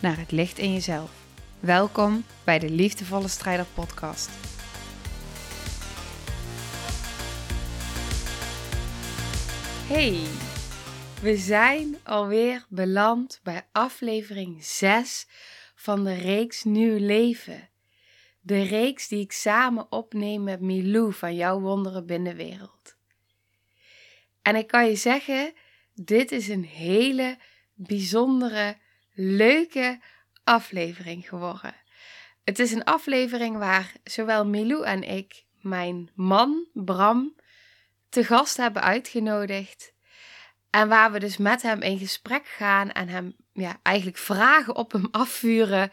naar het licht in jezelf. Welkom bij de Liefdevolle Strijder Podcast. Hey, we zijn alweer beland bij aflevering 6 van de reeks Nieuw Leven. De reeks die ik samen opneem met Milou van Jouw Wonderen Binnenwereld. En ik kan je zeggen, dit is een hele bijzondere, leuke aflevering geworden. Het is een aflevering waar zowel Milou en ik mijn man Bram te gast hebben uitgenodigd. En waar we dus met hem in gesprek gaan en hem ja, eigenlijk vragen op hem afvuren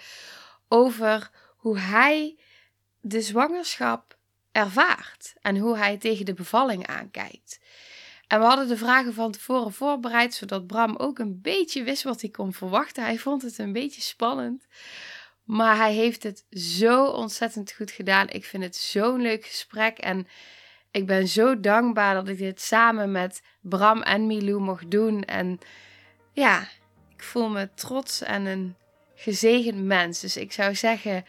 over hoe hij de zwangerschap ervaart en hoe hij tegen de bevalling aankijkt. En we hadden de vragen van tevoren voorbereid, zodat Bram ook een beetje wist wat hij kon verwachten. Hij vond het een beetje spannend, maar hij heeft het zo ontzettend goed gedaan. Ik vind het zo'n leuk gesprek en ik ben zo dankbaar dat ik dit samen met Bram en Milou mocht doen. En ja, ik voel me trots en een gezegend mens. Dus ik zou zeggen,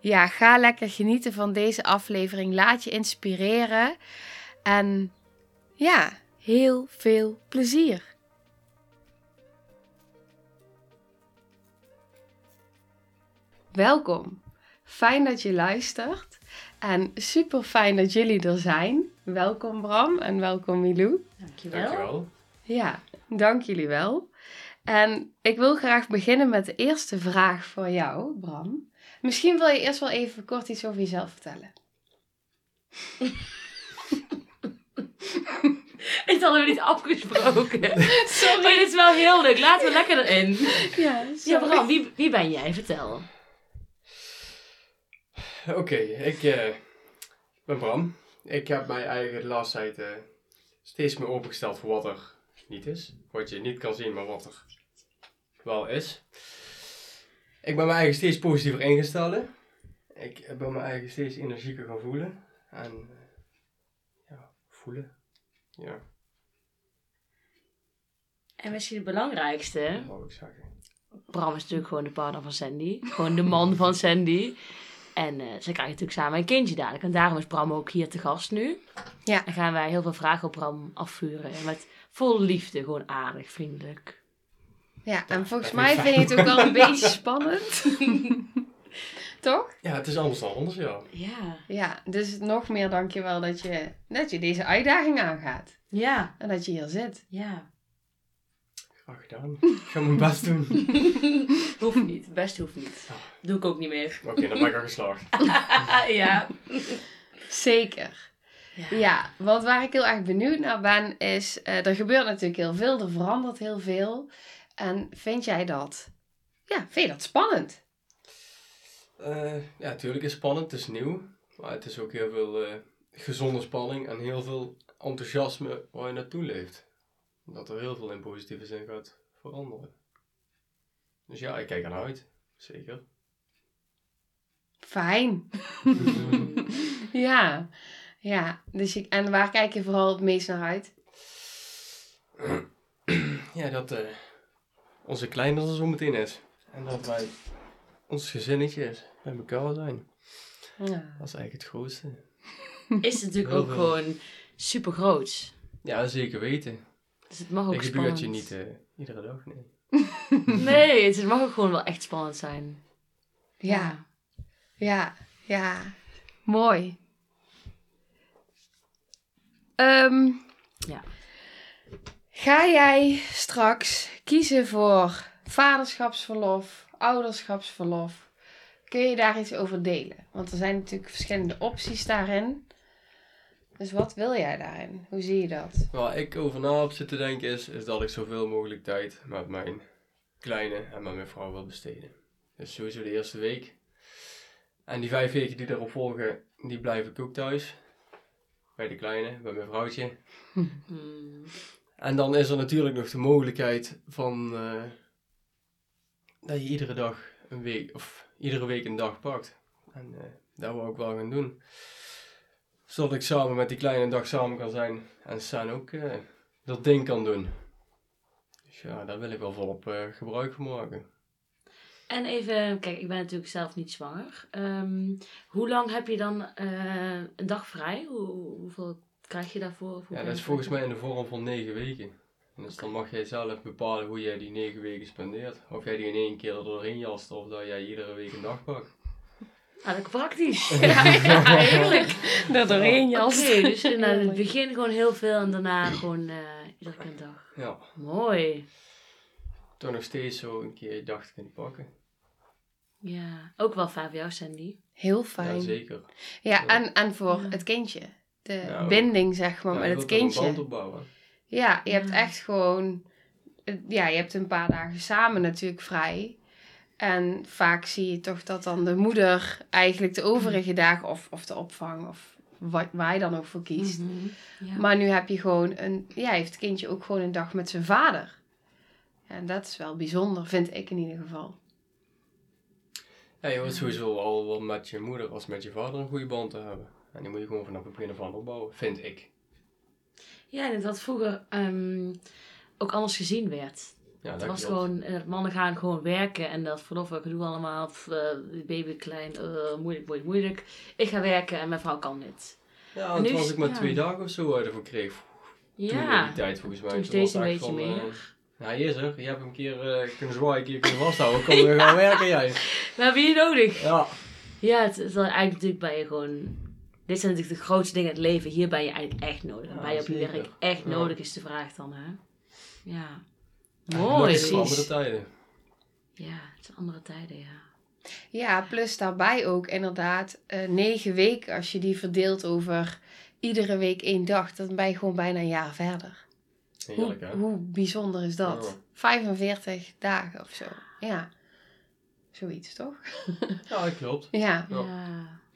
ja, ga lekker genieten van deze aflevering. Laat je inspireren. En ja, heel veel plezier. Welkom. Fijn dat je luistert. En super fijn dat jullie er zijn. Welkom Bram en welkom Milou. Dankjewel. Dankjewel. Ja, dank jullie wel. En ik wil graag beginnen met de eerste vraag voor jou, Bram. Misschien wil je eerst wel even kort iets over jezelf vertellen. Dit hadden we niet afgesproken. Sorry. Maar dit is wel heel leuk. Laten we lekker erin. Ja, ja Bram, wie, wie ben jij? Vertel. Oké, ik uh, ben Bram. Ik heb mijn eigen de laatste tijd uh, steeds meer opengesteld voor wat er niet is. Wat je niet kan zien, maar wat er wel is. Ik ben mijn eigen steeds positiever ingesteld. Ik ben mijn eigen steeds energieker gaan voelen. En voelen. Ja. En misschien het belangrijkste. Dat ik zeggen. Bram is natuurlijk gewoon de partner van Sandy. Gewoon de man van Sandy. En uh, ze krijgen natuurlijk samen een kindje dadelijk. En daarom is Bram ook hier te gast nu. Ja. En gaan wij heel veel vragen op Bram afvuren. En met vol liefde, gewoon aardig, vriendelijk. Ja, en volgens mij vind je het ook wel een beetje spannend. Toch? Ja, het is anders dan anders, ja. Ja. Ja, dus nog meer dankjewel dat je, dat je deze uitdaging aangaat. Ja. En dat je hier zit. Ja. Graag gedaan. Ik ga mijn best doen. hoeft niet. Best hoeft niet. Doe ik ook niet meer. Oké, dan ben ik al geslaagd. ja. Zeker. Ja. ja, want waar ik heel erg benieuwd naar ben, is... Uh, er gebeurt natuurlijk heel veel, er verandert heel veel. En vind jij dat... Ja, vind je dat spannend? Uh, ja, natuurlijk is het spannend. Het is nieuw. Maar het is ook heel veel uh, gezonde spanning en heel veel enthousiasme waar je naartoe leeft dat er heel veel in positieve zin gaat veranderen. Dus ja, ik kijk ernaar uit. Zeker. Fijn. ja. Ja. Dus je, en waar kijk je vooral het meest naar uit? ja, dat uh, onze kleine er zo meteen is. En dat wij ons gezinnetje bij elkaar zijn. Ja. Dat is eigenlijk het grootste. Is het natuurlijk ook gewoon super groot. Ja, zeker weten. Dus het mag ook ik spannend. je niet uh, iedere dag, nee. nee, het mag ook gewoon wel echt spannend zijn. Ja. Ja, ja. Mooi. Um, ja. Ga jij straks kiezen voor vaderschapsverlof, ouderschapsverlof? Kun je daar iets over delen? Want er zijn natuurlijk verschillende opties daarin. Dus wat wil jij daarin? Hoe zie je dat? Waar ik over na heb zitten denken is, is dat ik zoveel mogelijk tijd met mijn kleine en met mijn vrouw wil besteden. Dus sowieso de eerste week. En die vijf weken die erop volgen, die blijf ik ook thuis. Bij de kleine, bij mijn vrouwtje. Hmm. En dan is er natuurlijk nog de mogelijkheid van eh, dat je iedere dag een week, of iedere week een dag pakt. En uh, dat wil ik wel gaan doen. Zodat ik samen met die kleine een dag samen kan zijn en San ook uh, dat ding kan doen. Dus ja, daar wil ik wel volop gebruik van maken. En even, kijk, ik ben natuurlijk zelf niet zwanger. Um, hoe lang heb je dan een dag vrij? Hoe, hoeveel krijg je daarvoor? Ja, dat is volgens mij in de vorm van negen weken. Dus dan mag jij zelf bepalen hoe jij die negen weken spendeert. Of jij die in één keer er doorheen jast of dat jij iedere week een dag pakt. Ah, dat praktisch. ja, ja, heerlijk. Dat doorheen jast. Oké, dus in het begin gewoon heel veel en daarna gewoon uh, iedere keer een dag. Ja. Mooi. Toch nog steeds zo een keer je dag te kunnen pakken. Ja, ook wel fijn voor jou, Sandy. Heel fijn. Ja, zeker. Ja, en, en voor het kindje de ja, binding, zeg maar, ja, met het kindje. Een opbouwen. Ja, je hebt echt gewoon... Ja, je hebt een paar dagen samen natuurlijk vrij. En vaak zie je toch dat dan de moeder eigenlijk de overige dagen... Of, of de opvang, of wat, waar je dan ook voor kiest. Mhm, ja. Maar nu heb je gewoon een... Ja, heeft het kindje ook gewoon een dag met zijn vader. En dat is wel bijzonder, vind ik in ieder geval. Ja, je hoort sowieso al wel met je moeder als met je vader een goede band te hebben. En die moet je gewoon vanaf het begin van opbouwen, vind ik. Ja, en dat vroeger um, ook anders gezien werd. Ja, het was gewoon, uh, mannen gaan gewoon werken en dat verlof gedoe allemaal, of, uh, baby klein, uh, moeilijk, moeilijk, moeilijk. Ik ga werken en mijn vrouw kan niet. Ja, en toen was ik maar ja. twee dagen of zo ervoor kreeg. Ja. Die tijd volgens mij. Toen steeds een beetje meer. Ja, hier is er. Je hebt hem een keer kunnen zwaaien, een keer kunnen vasthouden. Kom weer gaan werken jij. We hebben je nodig. Ja. Ja, het is eigenlijk natuurlijk bij je gewoon dit zijn natuurlijk de grootste dingen in het leven. Hier ben je eigenlijk echt nodig. Ja, ben je op je werk echt Ja. nodig, is de vraag dan, hè? Ja. Mooi. eens andere precies. tijden. Ja, het zijn andere tijden, ja. Ja, plus daarbij ook inderdaad eh, negen weken als je die verdeelt over iedere week één dag. Dan ben je gewoon bijna een jaar verder. Heerlijk, hoe, hè? hoe bijzonder is dat? Ja. 45 dagen of zo. Ja. Zoiets, toch? Ja, dat klopt. Ja. Ja.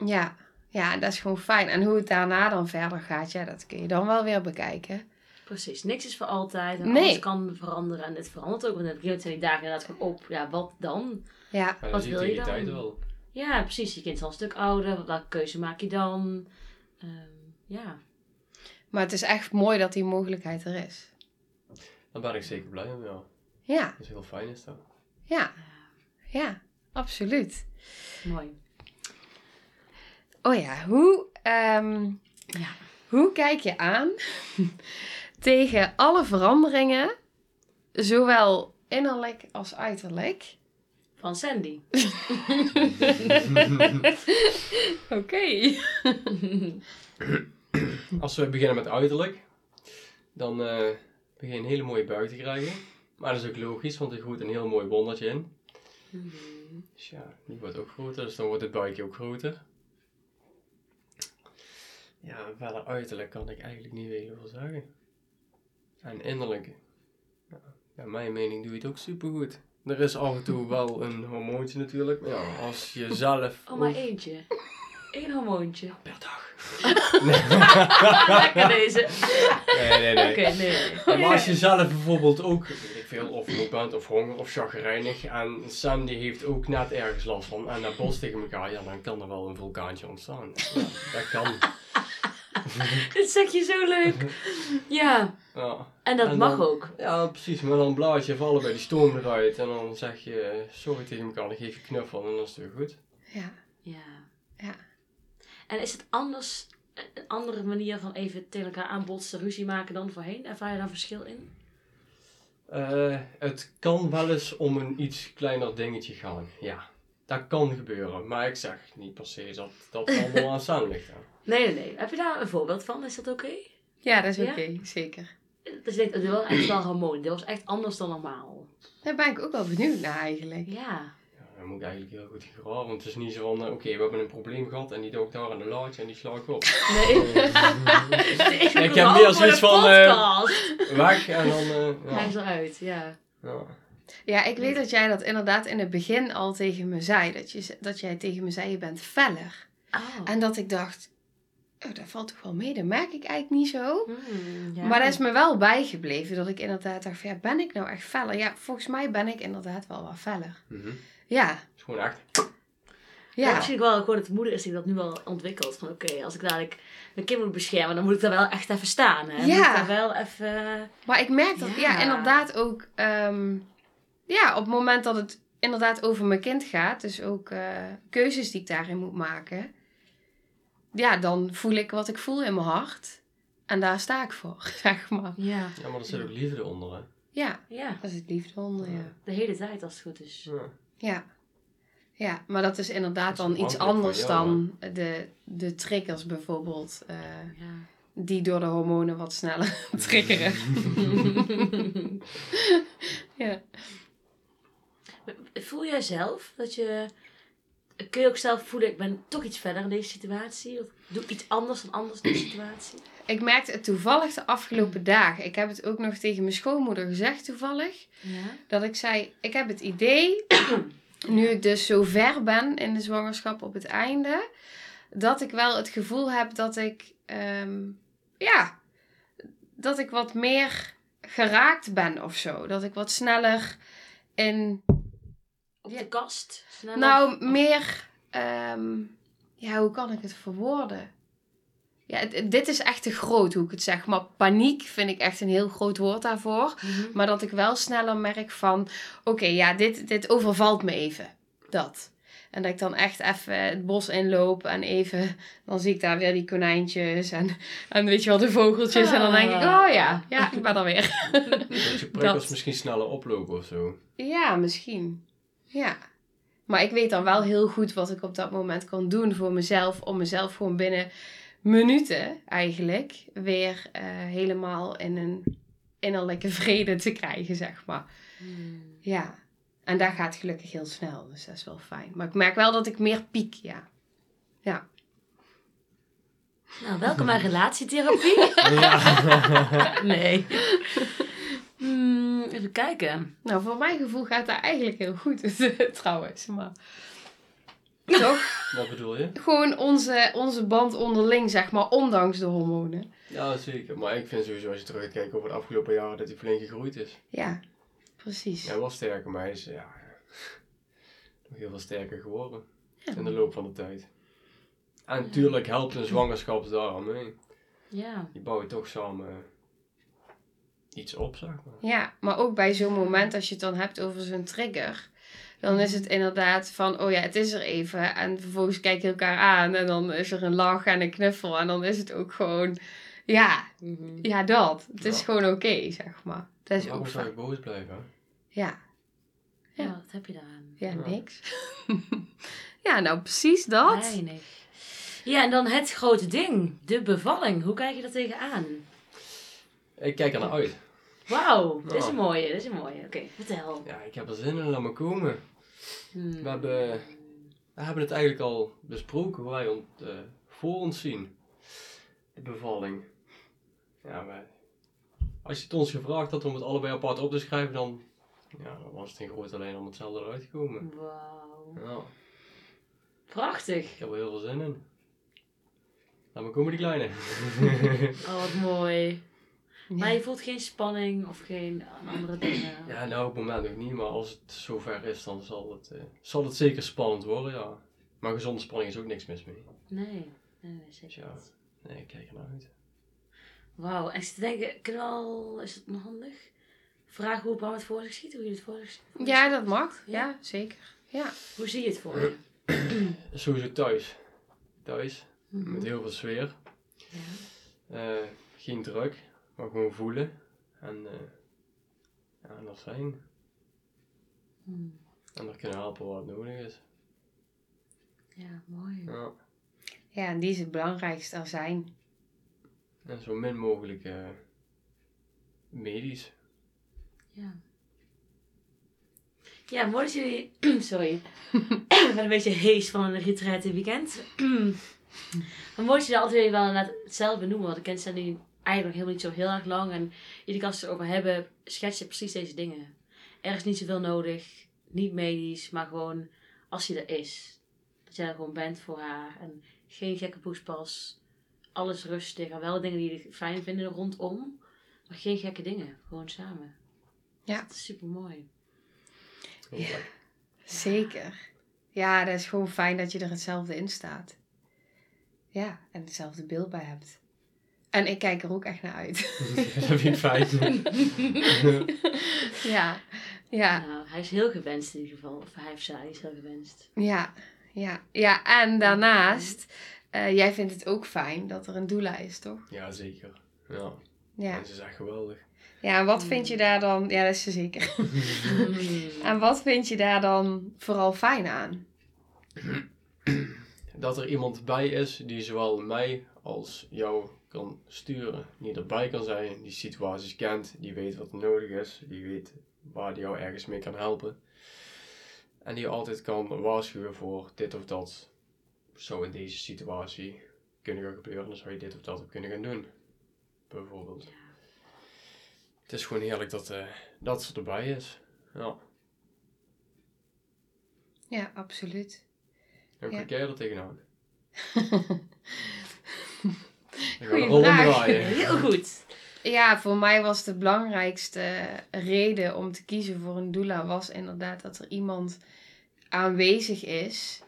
Ja. Ja. Dat is gewoon fijn. En hoe het daarna dan verder gaat, ja, dat kun je dan wel weer bekijken. Precies. Niks is voor altijd. En Nee. alles kan veranderen. En het verandert ook. Want gegeven moment zijn die dagen inderdaad gewoon op. Ja, wat dan? Ja. Ja, Wat wil je dan? tijd wel. Ja, precies. Je kind is al een stuk ouder. Welke keuze maak je dan? Ehm, ja. Maar het is echt mooi dat die mogelijkheid er is. Daar ben ik zeker blij om, ja. Ja. Dat is heel fijn is dat. Ja. Ja. Absoluut. Mooi. Oh ja, hoe, ehm, Ja. hoe kijk je aan tegen alle veranderingen, zowel innerlijk als uiterlijk? Van Sandy. Oké. Als we beginnen met uiterlijk, dan eh, begin je een hele mooie buik te krijgen. Maar dat is ook logisch, want er groeit een heel mooi wondertje in. Dus ja, die wordt ook groter, dus dan wordt het buikje ook groter. Ja, verder uiterlijk kan ik eigenlijk niet heel veel zeggen. En innerlijk, ja, naar mijn mening doe je het ook supergoed. Er is af en toe wel een hormoontje natuurlijk, maar ja, als je zelf... Oh, maar eentje. Eén hormoontje. Per dag. Lekker deze. Nee, nee, nee. Oké, nee, maar als je zelf bijvoorbeeld ook, weet ik veel, of moe bent of honger of chagrijnig en Sam die heeft ook net ergens last van en dat botst tegen elkaar, ja dan kan er wel een vulkaantje ontstaan. Ja, dat kan. Dit zeg je zo leuk. Ja, Ja. en dat En mag dan- ook. ja, precies, maar dan blaas je vallen bij die stoom eruit en dan zeg je sorry tegen elkaar, dan geef je knuffel en dan is het weer goed. Ja. Ja. Ja. En is het anders, een andere manier van even tegen elkaar aanbotsen, ruzie maken dan voorheen? Ervaar je daar verschil in? Eh, het kan wel eens om een iets kleiner dingetje gaan, ja. Dat kan gebeuren, maar ik zeg niet per se dat dat allemaal aan Sam ligt. Nee, nee, nee. Heb je daar een voorbeeld van? Is dat oké? Ja, dat is Ja? oké, zeker. Dus ik denk, het was echt wel hormoon. Dit was echt anders dan normaal. Daar ben ik ook wel benieuwd naar eigenlijk. Ja. Dan moet ik eigenlijk heel goed graven. Want het is niet zo van, eh, oké, we hebben een probleem gehad en die dook daar aan de laadje en die sla ik op. Nee. Ik heb meer zoiets van, eh, Podcast. Weg en dan, eh, Hij is ja. eruit, ja. ja. Ja, ik weet dat jij dat inderdaad in het begin al tegen me zei. Dat, je, dat jij tegen me zei, je bent feller. Oh. En dat ik dacht, oh, dat valt toch wel mee. Dat merk ik eigenlijk niet zo. Hmm, ja. Maar dat is me wel bijgebleven. Dat ik inderdaad dacht, ja, ben ik nou echt feller? Ja, volgens mij ben ik inderdaad wel wat feller. Mhm. Ja, Het is gewoon echt. Ja, ja. misschien wel gewoon dat de moeder is die dat nu wel ontwikkelt. Van oké, als ik dadelijk mijn kind moet beschermen, dan moet ik daar wel echt even staan. Hè? Ja. Moet ik daar wel even... Maar ik merk dat, ja, Ja. inderdaad ook, ehm, ja, op het moment dat het inderdaad over mijn kind gaat, dus ook eh, keuzes die ik daarin moet maken, ja, dan voel ik wat ik voel in mijn hart. En daar sta ik voor, zeg maar. Ja. Ja, maar er zit ook liefde onder, hè? Ja, Ja, dat is het liefde onder, ja. de hele tijd als het goed is. Ja. Ja. Ja, maar dat is inderdaad Dat is dan iets anders jou, dan de, de triggers bijvoorbeeld, eh, Ja. die door de hormonen wat sneller triggeren. ja. Voel jij zelf dat je... Kun je ook zelf voelen, ik ben toch iets verder in deze situatie? Of doe ik iets anders dan anders in deze situatie? Ik merkte het toevallig de afgelopen dagen. Ik heb het ook nog tegen mijn schoonmoeder gezegd toevallig. Ja. Dat ik zei, ik heb het idee, nu ik dus zo ver ben in de zwangerschap op het einde, dat ik wel het gevoel heb dat ik, ehm, ja, dat ik wat meer geraakt ben of zo. Dat ik wat sneller in, Op de kast? sneller? nou, meer, ehm, ja, hoe kan ik het verwoorden? Ja, het- dit is echt te groot hoe ik het zeg. Maar paniek vind ik echt een heel groot woord daarvoor. Mhm. Maar dat ik wel sneller merk van, oké, ja, dit, dit overvalt me even. Dat. En dat ik dan echt even het bos inloop en even, dan zie ik daar weer die konijntjes en, en weet je wel, de vogeltjes. En dan denk ik, oh ja, ja, ik ben er weer. Dat je prikkels misschien sneller oplopen of zo. Ja, misschien. Ja. Maar ik weet dan wel heel goed wat ik op dat moment kan doen voor mezelf. Om mezelf gewoon binnen minuten eigenlijk weer eh, helemaal in een innerlijke vrede te krijgen, zeg maar. Hmm. Ja. En dat gaat gelukkig heel snel, dus dat is wel fijn. Maar ik merk wel dat ik meer piek, ja. Ja. Nou, welkom bij relatietherapie. Ja. nee. Hmm, even kijken. Nou, voor mijn gevoel gaat dat eigenlijk heel goed, trouwens. Maar... Toch? Wat bedoel je? Gewoon onze, onze band onderling, zeg maar, ondanks de hormonen. Ja, zeker. Maar ik vind sowieso als je terugkijkt over de afgelopen jaren dat hij flink gegroeid is. Ja, precies. Hij was sterker, maar hij is ja, nog heel veel sterker geworden Ja. in de loop van de tijd. En natuurlijk helpt een zwangerschap daar aan mee. Ja. Die bouwen toch samen iets op, zeg maar. Ja, maar ook bij zo'n moment, als je het dan hebt over zo'n trigger, dan is het inderdaad van, oh ja, het is er even. En vervolgens kijk je elkaar aan en dan is er een lach en een knuffel. En dan is het ook gewoon, ja, ja dat. Het is gewoon oké, zeg maar. Dat is Waarom zou ik boos blijven? Ja, Ja, Ja. wat heb je daaraan? ja, Ja. niks. ja, nou precies dat. Weinig. Ja, en dan het grote ding. De bevalling. Hoe kijk je daar tegenaan? Ik kijk er naar uit. Wauw, dit is een mooie, dit is een mooie. Oké, vertel. Ja, ik heb er zin in, laat me komen. Hmm. We hebben, we hebben het eigenlijk al besproken hoe wij ont, eh, voor ons zien. De bevalling. Ja, wij, als je het ons gevraagd had om het allebei apart op te schrijven, dan, ja, dan was het in groot alleen om hetzelfde eruit gekomen. Wauw. Ja, Prachtig. ik heb er heel veel zin in. Laat me komen, die kleine. Oh, wat mooi. Ja. Maar je voelt geen spanning of geen andere dingen. ja, nou op het moment nog niet, maar als het zover is, dan zal het, eh, zal het zeker spannend worden, ja. Maar gezonde spanning is ook niks mis mee. Nee, nee, zeker Ja. niet. Nee, ik kijk er naar uit. Wauw, en ik zit te denken, kunnen we al, is het nog handig? Vragen hoe Bram het voor zich ziet, hoe je het voor zich zich Ja, ziet? dat mag. Ja. Ja, zeker. Ja. Hoe zie je het voor je? Sowieso thuis. Thuis, Mhm. met heel veel sfeer. Ja. Eh, geen druk, maar gewoon voelen. En, eh ja, en dat zijn. Hmm. En er kunnen helpen wat nodig is. Ja, mooi. Ja. ja, en die is het belangrijkste er zijn. En zo min mogelijk eh, medisch. Ja. Ja, mooi dat jullie... Sorry. ik ben een beetje hees van een retraite weekend. maar mooi dat jullie altijd wel hetzelfde noemen. Want ik ken Sandy eigenlijk nog helemaal niet zo heel erg lang. En iedere keer als ze het erover hebben, schets je precies deze dingen. er is niet zoveel nodig. Niet medisch, maar gewoon als je er is. Dat jij er gewoon bent voor haar. En geen gekke poespas. Alles rustig. En wel dingen die je fijn vinden rondom. Maar geen gekke dingen. Gewoon samen. Ja. Dat is super mooi. Ja, zeker. Ja, dat is gewoon fijn dat je er hetzelfde in staat. Ja, en hetzelfde beeld bij hebt. En ik kijk er ook echt naar uit. dat vind ik fijn. ja, ja. Nou, hij is heel gewenst in ieder geval. Of hij of zij is heel gewenst. Ja, ja. Ja, en daarnaast, eh, jij vindt het ook fijn dat er een doula is, toch? Ja, zeker. Ja. Ja. En ze is echt geweldig. Ja, en wat vind je daar dan... Ja, dat is ze zeker. en wat vind je daar dan vooral fijn aan? Dat er iemand bij is die zowel mij als jou kan sturen. Die erbij kan zijn, die situaties kent, die weet wat er nodig is, die weet waar die jou ergens mee kan helpen. En die altijd kan waarschuwen voor dit of dat zou in deze situatie kunnen gaan gebeuren. Dan zou je dit of dat kunnen gaan doen. Bijvoorbeeld. Het is gewoon heerlijk dat, eh, dat ze erbij is. Ja. Ja, absoluut. En hoe Ja. kijk jij er tegenaan? Goeie vraag. Heel goed. Ja, voor mij was de belangrijkste reden om te kiezen voor een doula was inderdaad dat er iemand aanwezig is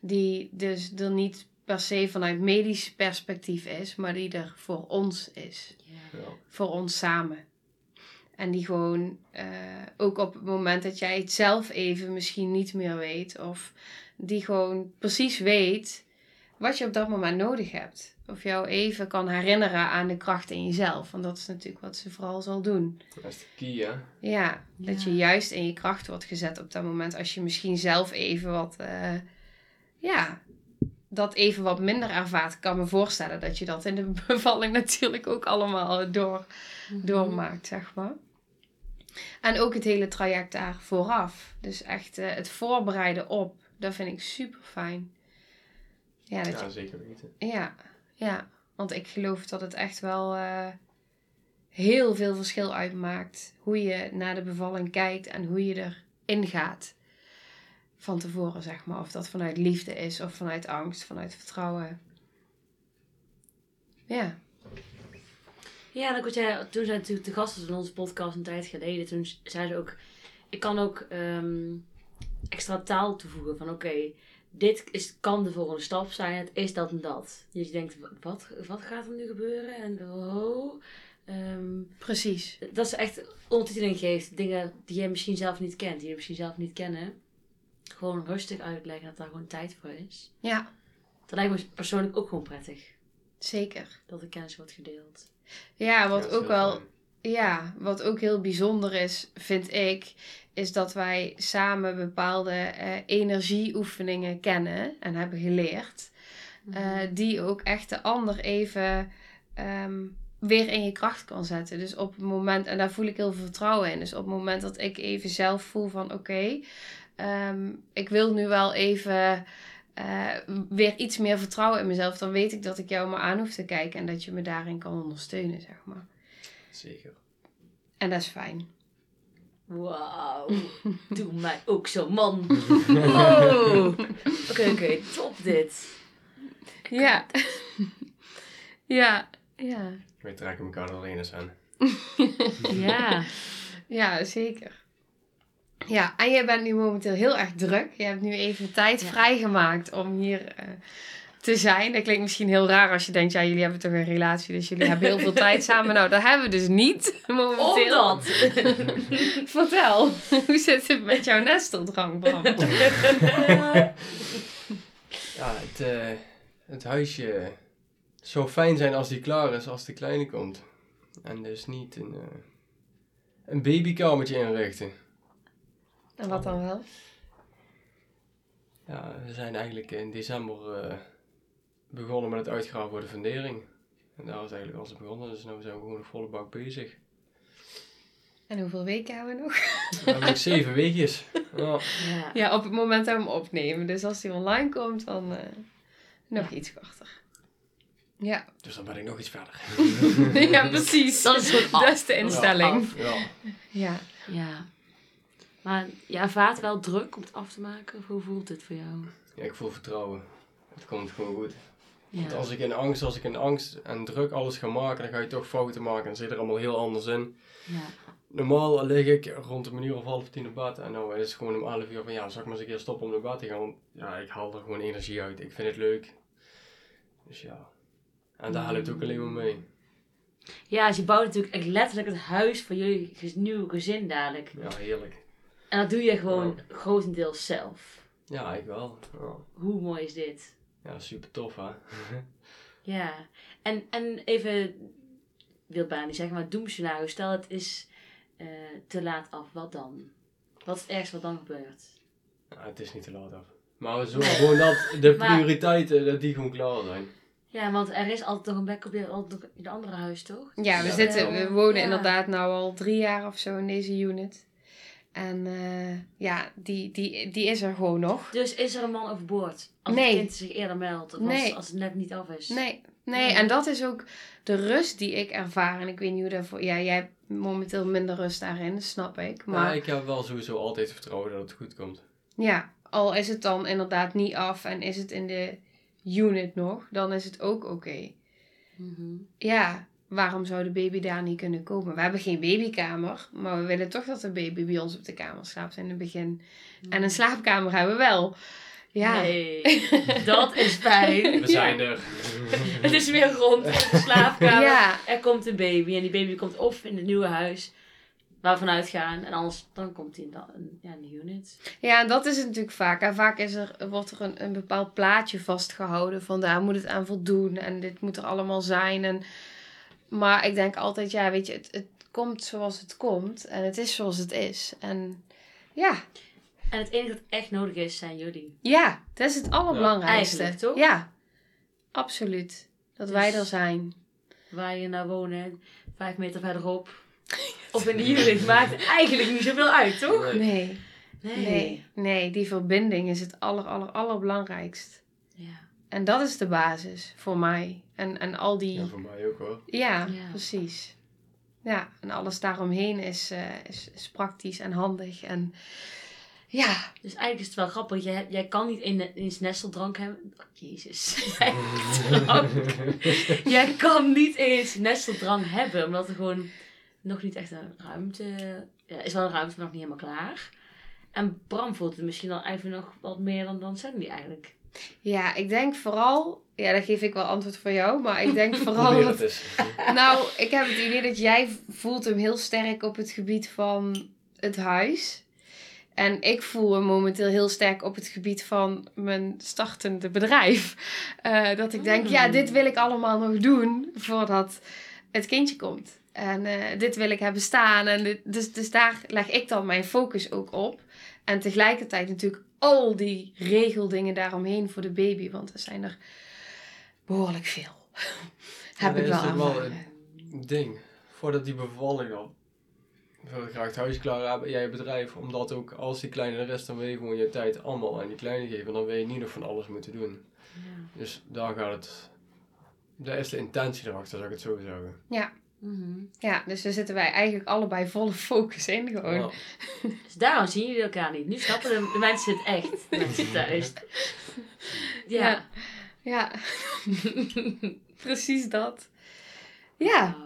die dus er niet per se vanuit medisch perspectief is, maar die er voor ons is, Ja. Ja. voor ons samen. En die gewoon eh, ook op het moment dat jij het zelf even misschien niet meer weet, of die gewoon precies weet wat je op dat moment nodig hebt. Of jou even kan herinneren aan de kracht in jezelf. Want dat is natuurlijk wat ze vooral zal doen. Dat is de key, hè? Ja, dat Ja. je juist in je kracht wordt gezet op dat moment. Als je misschien zelf even wat, eh, ja, dat even wat minder ervaart. Ik kan me voorstellen dat je dat in de bevalling natuurlijk ook allemaal door, doormaakt, zeg maar. En ook het hele traject daar vooraf. Dus echt eh, het voorbereiden op. Dat vind ik super fijn. Ja, dat Ja, je zeker weten. ja, ja, want ik geloof dat het echt wel eh, heel veel verschil uitmaakt hoe je naar de bevalling kijkt en hoe je erin gaat. Van tevoren, zeg maar. Of dat vanuit liefde is of vanuit angst, vanuit vertrouwen. Ja, Ja, en jij, toen zij natuurlijk te gast was in onze podcast een tijd geleden, toen zei ze ook, ik kan ook ehm, extra taal toevoegen van oké, dit is, kan de volgende stap zijn, het is dat en dat. Dus je denkt, wat, wat gaat er nu gebeuren? En oh, ehm, precies. dat ze echt ondertiteling geeft, dingen die je misschien zelf niet kent, die je misschien zelf niet kennen. Gewoon rustig uitleggen dat daar gewoon tijd voor is. Ja, Dat lijkt me persoonlijk ook gewoon prettig, zeker. dat de kennis wordt gedeeld. Ja, wat ook wel fijn. Ja, wat ook heel bijzonder is, vind ik, is dat wij samen bepaalde eh, energieoefeningen kennen en hebben geleerd. eh, die ook echt de ander even ehm, weer in je kracht kan zetten. Dus op het moment, en daar voel ik heel veel vertrouwen in. Dus op het moment dat ik even zelf voel van oké, ehm, ik wil nu wel even eh, weer iets meer vertrouwen in mezelf, dan weet ik dat ik jou maar aan hoef te kijken en dat je me daarin kan ondersteunen, zeg maar. Zeker. En dat is fijn. Wauw, doe mij ook zo, man. Oh. Oké, oké, top dit. Ja. ja, ja. Wij trekken elkaar er alleen eens aan. Ja. Ja, zeker. Ja, en jij bent nu momenteel heel erg druk. Je hebt nu even tijd Ja. vrijgemaakt vrijgemaakt om hier eh, te zijn. Dat klinkt misschien heel raar als je denkt, ja, jullie hebben toch een relatie, dus jullie hebben heel veel tijd samen. Nou, dat hebben we dus niet momenteel. Omdat. Vertel, hoe zit het met jouw nesteldrang, Bram? Ja, het, eh, het huisje zou fijn zijn als die klaar is als de kleine komt. En dus niet een, eh, een babykamertje inrichten. En wat dan wel? Ja, we zijn eigenlijk in december eh, begonnen met het uitgraven voor de fundering. En daar is eigenlijk alles begonnen, dus nu zijn we gewoon nog volle bak bezig. En hoeveel weken hebben we nog? We hebben nog zeven weekjes. Ja. Ja. Ja, op het moment dat we hem opnemen. Dus als hij online komt, dan eh, nog iets korter. Ja. Dus dan ben ik nog iets verder. ja, precies. Dat is. Dat is de instelling. Ja, Ja. Ja. Maar je ervaart wel druk om het af te maken? Of hoe voelt het voor jou? Ja, ik voel vertrouwen. Het komt gewoon goed. Want als ik in angst, als ik in angst en druk alles ga maken, dan ga je toch fouten maken en zit er allemaal heel anders in. ja. Normaal lig ik rond een uur of half tien op bed en nou is het gewoon om 11 uur van ja, zal ik maar eens een keer stoppen om naar bed te gaan. Want ja, ik haal er gewoon energie uit. Ik vind het leuk. Dus ja. En daar helpt ook alleen maar mee. Ja, dus je bouwt natuurlijk echt letterlijk het huis voor jullie nieuwe gezin dadelijk. Ja, heerlijk. En dat doe je gewoon grotendeels zelf. Ja, ik wel. Ja, Hoe mooi is dit? Ja super tof hè. Ja. En, en even, Wilbaan, die zeggen maar doemscenario. Stel het is eh, te laat af, wat dan? Wat is het ergste wat dan gebeurt? Ja, het is niet te laat af. Maar we zorgen gewoon dat de Maar- prioriteiten, dat die gewoon klaar zijn. Ja, want er is altijd nog een backup in altijd nog in het andere huis, toch? Ja, we, Ja, zitten, we wonen Ja. inderdaad nou al drie jaar of zo in deze unit. En eh, ja, die, die, die is er gewoon nog. Dus is er een man overboord? Als Nee. het kind zich eerder meldt? Of als, Nee. als het net niet af is? Nee, nee, Nee. en dat is ook de rust die ik ervaar. En ik weet niet hoe daarvoor... Ja, jij hebt momenteel minder rust daarin, dat snap ik. Maar Maar ik heb wel sowieso altijd vertrouwen dat het goed komt. ja, al is het dan inderdaad niet af en is het in de unit nog, dan is het ook oké. Mhm. Ja, waarom zou de baby daar niet kunnen komen? We hebben geen babykamer, maar we willen toch dat de baby bij ons op de kamer slaapt in het begin. En een slaapkamer hebben we wel. Ja, Nee, dat is fijn. We zijn er. Het is weer rond in de slaapkamer. ja, Er komt een baby en die baby komt of in het nieuwe huis waar we vanuit gaan. En anders dan komt hij in, een, ja, in de unit. ja, en dat is het natuurlijk vaak. En vaak is er, wordt er een, een bepaald plaatje vastgehouden van daar moet het aan voldoen en dit moet er allemaal zijn. En, maar ik denk altijd, ja, weet je, het, het komt zoals het komt en het is zoals het is. En ja, En het enige dat echt nodig is, zijn jullie. ja, dat is het allerbelangrijkste. toch? Ja, absoluut. Dat wij Dus- er zijn. Waar je nou wonen, vijf meter verderop. Of in de maakt eigenlijk niet zoveel uit, toch? Nee. Nee. Nee, nee, die verbinding is het aller, aller, allerbelangrijkst. Ja. En dat is de basis voor mij. En, en al die... Ja, voor mij ook hoor. Ja. precies. Ja, en alles daaromheen is, eh, is, is praktisch en handig. En ja, Dus eigenlijk is het wel grappig. Jij, jij kan niet in- eens nesteldrank hebben. Oh, jezus. jij kan niet eens nesteldrank hebben. Omdat er gewoon nog niet echt een ruimte... Ja, is wel een ruimte, maar nog niet helemaal klaar. En Bram voelt het misschien al even nog wat meer dan, dan Sandy eigenlijk. Ja, ik denk vooral... Ja, daar geef ik wel antwoord voor jou. Maar ik denk vooral dat. Nou, ik heb het idee dat jij voelt hem heel sterk op het gebied van het huis. En ik voel hem momenteel heel sterk op het gebied van mijn startende bedrijf. Eh, dat ik denk, ja, dit wil ik allemaal nog doen voordat het kindje komt. En eh, dit wil ik hebben staan. En dit, dus, dus daar leg ik dan mijn focus ook op. En tegelijkertijd natuurlijk al die regeldingen daaromheen voor de baby. Want er zijn er behoorlijk veel. Heb Ja, ik dat wel is toch wel ervaren. ding. Voordat die bevalling dan. wil graag het huis klaar hebben, jij bedrijf. Omdat ook als die kleine er is, dan wil je gewoon je tijd allemaal aan die kleine geven. Dan wil je niet nog van alles moeten doen. Ja. Dus daar gaat het. Daar is de intentie erachter, zou ik het zo zeggen. Mhm. Ja, dus daar zitten wij eigenlijk allebei volle focus in gewoon. Dus daarom zien jullie elkaar niet. Nu snappen de, de mensen het echt. De mensen thuis. Ja. Ja. Precies dat. Ja.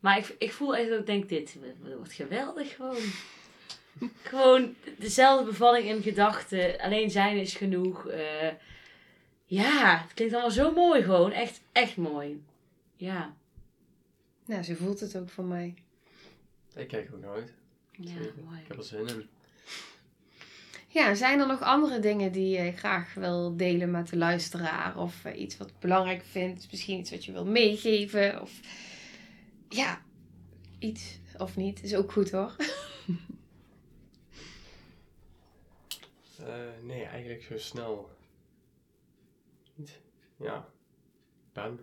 Maar ik, ik voel echt dat ik denk, dit wordt geweldig gewoon. gewoon dezelfde bevalling in gedachten. Alleen zijn is genoeg. eh, ja, het klinkt allemaal zo mooi gewoon. Echt, echt mooi. Ja. Nou, zo voelt het ook voor mij. Ik kijk er ook uit. Ja, mooi. Ik heb er zin in. Ja, zijn er nog andere dingen die je graag wil delen met de luisteraar? Of eh, iets wat belangrijk vindt? Misschien iets wat je wil meegeven? Of ja, iets of niet. Is ook goed hoor. Eh, nee, eigenlijk zo snel. Niet. Ja. Ben.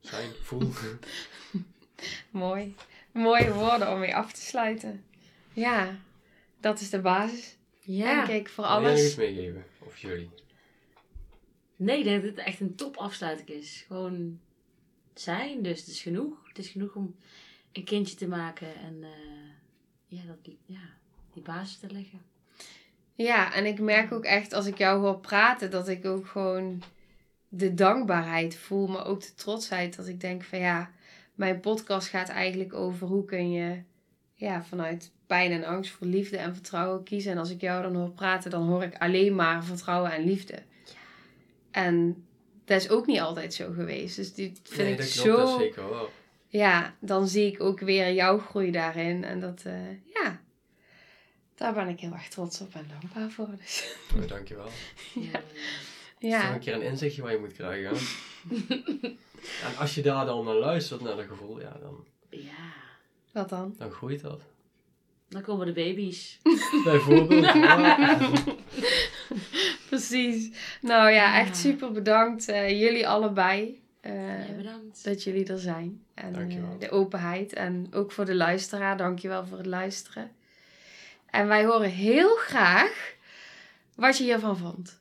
Zijn. Voel. Mooi. Mooie woorden om mee af te sluiten. Ja, dat is de basis. Ja. Denk ik voor Wil jij nog alles. iets meegeven? Of jullie? Nee, ik denk dat het echt een top afsluiting is. Gewoon zijn, dus het is genoeg. Het is genoeg om een kindje te maken en eh, ja, dat, ja, basis te leggen. Ja, en ik merk ook echt als ik jou hoor praten, dat ik ook gewoon de dankbaarheid voel, maar ook de trotsheid. Dat ik denk van ja, mijn podcast gaat eigenlijk over hoe kun je ja, vanuit pijn en angst voor liefde en vertrouwen kiezen. En als ik jou dan hoor praten, dan hoor ik alleen maar vertrouwen en liefde. Ja. En dat is ook niet altijd zo geweest. Dus die vind nee, ik dat zo. dat zeker wel. Ja, dan zie ik ook weer jouw groei daarin. En dat, uh, ja, daar ben ik heel erg trots op en dankbaar voor. Dus. Oh, dankjewel. ja. Ja. Dat is een keer een inzichtje waar je moet krijgen. en als je daar dan naar luistert, naar dat gevoel, ja, dan... Ja. Wat dan? Dan groeit dat. Dan komen de baby's. Bijvoorbeeld. Precies. Nou ja, echt super bedankt. Uh, jullie allebei. Uh, ja, bedankt. Dat jullie er zijn. En Dankjewel. Uh, de openheid. En ook voor de luisteraar. Dankjewel voor het luisteren. En wij horen heel graag wat je hiervan vond.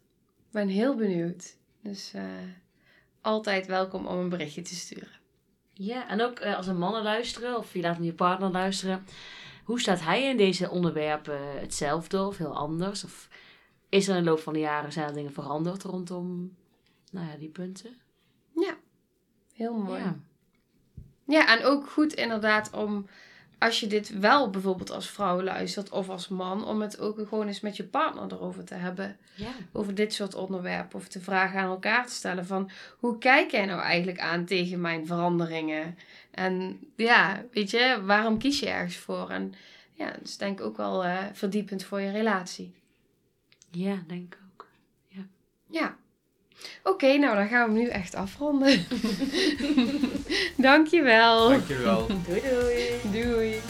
Ben heel benieuwd. Dus uh, altijd welkom om een berichtje te sturen. Ja, en ook als een mannen luisteren of je laat je partner luisteren. Hoe staat hij in deze onderwerpen hetzelfde of heel anders? Of is er in de loop van de jaren zijn er dingen veranderd rondom nou ja, die punten? Ja, heel mooi. Ja. ja, en ook goed inderdaad om als je dit wel bijvoorbeeld als vrouw luistert of als man, om het ook gewoon eens met je partner erover te hebben. Ja. Over dit soort onderwerpen. Of de vragen aan elkaar te stellen van hoe kijk jij nou eigenlijk aan tegen mijn veranderingen? En ja, weet je, waarom kies je ergens voor? En ja, dat is denk ik ook wel uh, verdiepend voor je relatie. Ja, denk ik ook. Ja. Ja. Oké, okay, nou dan gaan we nu echt afronden. Dankjewel. Dankjewel. doei doei. Doei.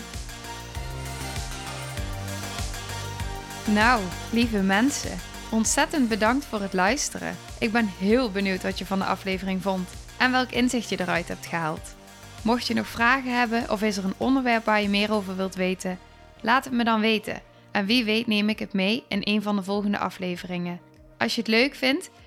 Nou, lieve mensen, ontzettend bedankt voor het luisteren. Ik ben heel benieuwd wat je van de aflevering vond en welk inzicht je eruit hebt gehaald. Mocht je nog vragen hebben of is er een onderwerp waar je meer over wilt weten, laat het me dan weten. En wie weet neem ik het mee in een van de volgende afleveringen. Als je het leuk vindt,